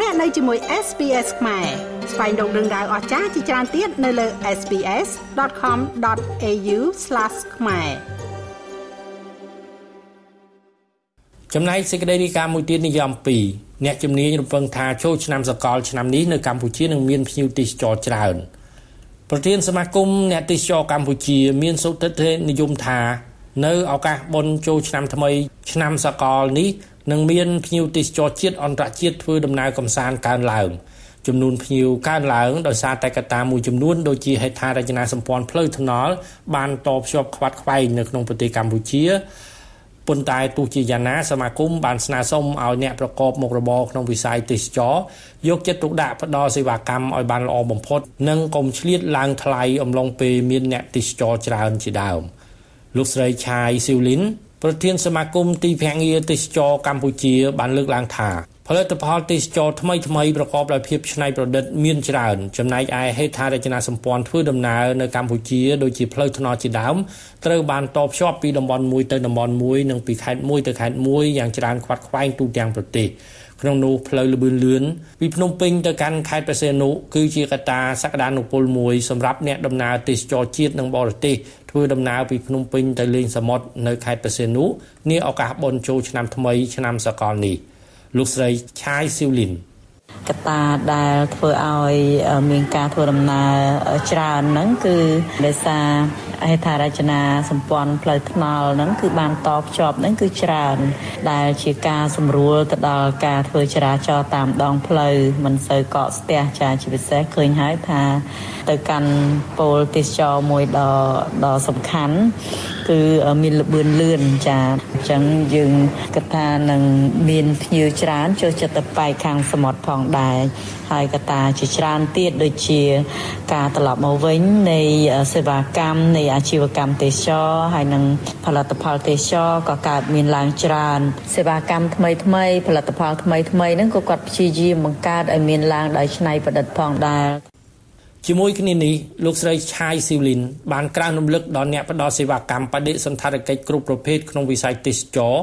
លោកអ្នកនៅជាមួយ SPS ខ្មែរស្វែងរកដឹងដៅអស្ចារ្យជាច្រើនទៀតនៅលើ SPS.com.au/ ខ្មែរចំណែកសេចក្តីរាយការណ៍មួយទៀតនិយម2អ្នកជំនាញរំពឹងថាចូលឆ្នាំសកលឆ្នាំនេះនៅកម្ពុជានឹងមានភ្ញៀវទេសចរច្រើនប្រធានសមាគមអ្នកទេសចរកម្ពុជា មានសុទិដ្ឋិនិយមថា នៅឱកាសបុណ្យចូលឆ្នាំថ្មី ឆ្នាំសកលនេះ នឹងមានភ្ញៀវទេសចរជាតិអន្តរជាតិធ្វើដំណើរកំសាន្តកើនឡើងចំនួនភ្ញៀវកើនឡើងដោយសារតែកត្តាមួយចំនួនដូចជាហេដ្ឋារចនាសម្ព័ន្ធផ្លូវថ្នល់បានតភ្ជាប់ខ្វាត់ខ្វែងនៅក្នុងប្រទេសកម្ពុជាប៉ុន្តែទោះជាយ៉ាងណាសមាគមបានស្នើសុំឲ្យអ្នកប្រកបមុខរបរក្នុងវិស័យទេសចរយកចិត្តទុកដាក់ផ្ដល់សេវាកម្មឲ្យបានល្អបំផុត និងកុំឆ្លៀតឡើងថ្លៃអំឡុងពេលមានអ្នកទេសចរច្រើនជាដើមលោកស្រីឆាយស៊ីវលីន ប្រធានសមាគមទីភ្នាក់ងារទេសចរកម្ពុជា បានលើកឡើងថាផលិតផលទេសចរថ្មីថ្មីប្រកបដោយភាពច្នៃប្រឌិតមានច្រើនចំណែកឯហេដ្ឋារចនាសម្ព័ន្ធធ្វើដំណើរនៅកម្ពុជាដូចជាផ្លូវថ្នល់ជាដើមត្រូវបានតភ្ជាប់ពីតំបន់មួយទៅតំបន់មួយនិងពីខេត្តមួយទៅខេត្តមួយយ៉ាងច្រើនខ្វាត់ខ្វែងទូទាំងប្រទេសក្នុងនោះផ្លូវលបឿនលឿនពីភ្នំពេញទៅកាន់ខេត្តបរសេនុគឺជាកត្តាសក្តានុពលមួយសម្រាប់អ្នកដំណើរទេសចរជាតិនិងបរទេស ធ្វើដំណើរពីភ្នំពេញទៅលេងសមុទ្រនៅខេត្តបរសេនុនាឱកាសបុណ្យចូលឆ្នាំថ្មីឆ្នាំសកលនេះ។លោកស្រីឆាយស៊ីវលីនកត្តាដែលធ្វើឲ្យមានការធ្វើដំណើរច្រើនហ្នឹងគឺដោយសារ ហេដ្ឋារចនាសម្ព័ន្ធផ្លូវថ្នល់ហ្នឹងគឺបានតភ្ជាប់ហ្នឹងគឺច្រើន ដែលជាការសម្រួលទៅដល់ការធ្វើចរាចរណ៍តាមដងផ្លូវមិនសូវកកស្ទះចាជាពិសេសឃើញហើយថាទៅកាន់ពលទេសចរមួយដ៏ដ៏សំខាន់គឺមានលបឿនលឿនចាអញ្ចឹងយើងគិតថានឹងមានភ្ញៀវច្រើនចូលចិត្តទៅប៉ែកខាងសមុទ្រផងដែរហើយកត្តាជាច្រើនទៀតដូចជា ការត្រឡប់មកវិញនៃសេវាកម្មនៃអាជីវកម្មទេសចរហើយនិងផលិតផលទេសចរក៏កើតមានឡើងច្រើនសេវាកម្មថ្មីថ្មីផលិតផលថ្មីថ្មីហ្នឹងក៏គាត់ព្យាយាមបង្កើតឲ្យមានឡើងដោយច្នៃប្រឌិតផងដែរ ជាមួយគ្នានេះលោកស្រីឆាយស៊ីវលីនបានក្រើនរំលឹកដល់អ្នកផ្ដល់សេវាកម្មបដិសន្តារកិច្ចគ្រប់ប្រភេទក្នុងវិស័យទេសចរ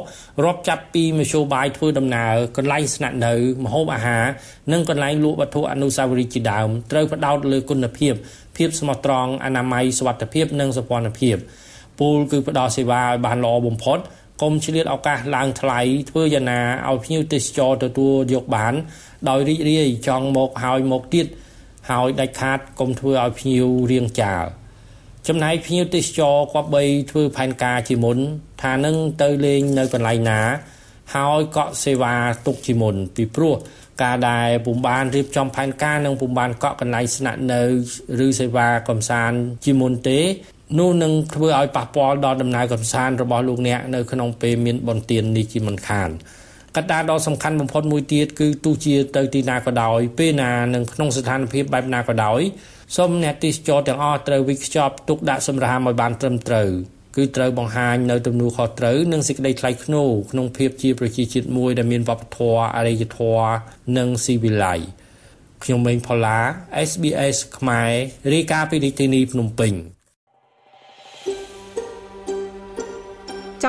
រាប់ចាប់ពីមធ្យោបាយធ្វើដំណើរកន្លែងស្នាក់នៅម្ហូបអាហារនិងកន្លែងលក់វត្ថុអនុស្សាវរីយ៍ជាដើមត្រូវផ្ដោតលើគុណភាពភាពស្មោះត្រង់អនាម័យសុវត្ថិភាពនិងសោភ័ណភាពពូលគឺផ្ដល់សេវាឲ្យបានល្អបំផុតកុំឆ្លៀតឱកាសឡើងថ្លៃធ្វើយ៉ាងណាឲ្យភ្ញៀវទេសចរទទួលយកបាន ដោយរីករាយចង់មកហើយមកទៀត ហើយដាច់ខាតកុំធ្វើឲ្យភ្ញៀវរៀងចាលចំណែកភ្ញៀវទេសចរគប្បីធ្វើផែនការជាមុន ថានឹងទៅលេងនៅកន្លែងណា ហើយកក់សេវាទុកជាមុន ពីព្រោះការដែលពុំបានរៀបចំផែនការនិងពុំបានកក់កន្លែងស្នាក់នៅឬសេវាកំសាន្តជាមុនទេនោះនឹងធ្វើឲ្យប៉ះពាល់ដល់ដំណើរកំសាន្តរបស់លោកអ្នកនៅក្នុងពេលមានបុណ្យទាននេះជាមិនខាន កត្តាដ៏សំខាន់បំផុតមួយទៀតគឺទោះជាទៅទីណាក៏ដោយពេលណានិងក្នុងស្ថានភាពបែបណាក៏ដោយសូមអ្នកទេសចរទាំងអស់ត្រូវវិខ្ចប់ទុកដាក់សម្រាមឲ្យបានត្រឹមត្រូវគឺត្រូវបង្ហាញនៅទំនួលខុសត្រូវនិងសេចក្តីថ្លៃថ្នូរក្នុងភាពជាប្រជាជាតិមួយដែលមានវប្បធម៌អរិយធម៌និងស៊ីវិល័យខ្ញុំមេងផល្លា SBS ខ្មែររាយការណ៍ពីរាជធានីភ្នំពេញ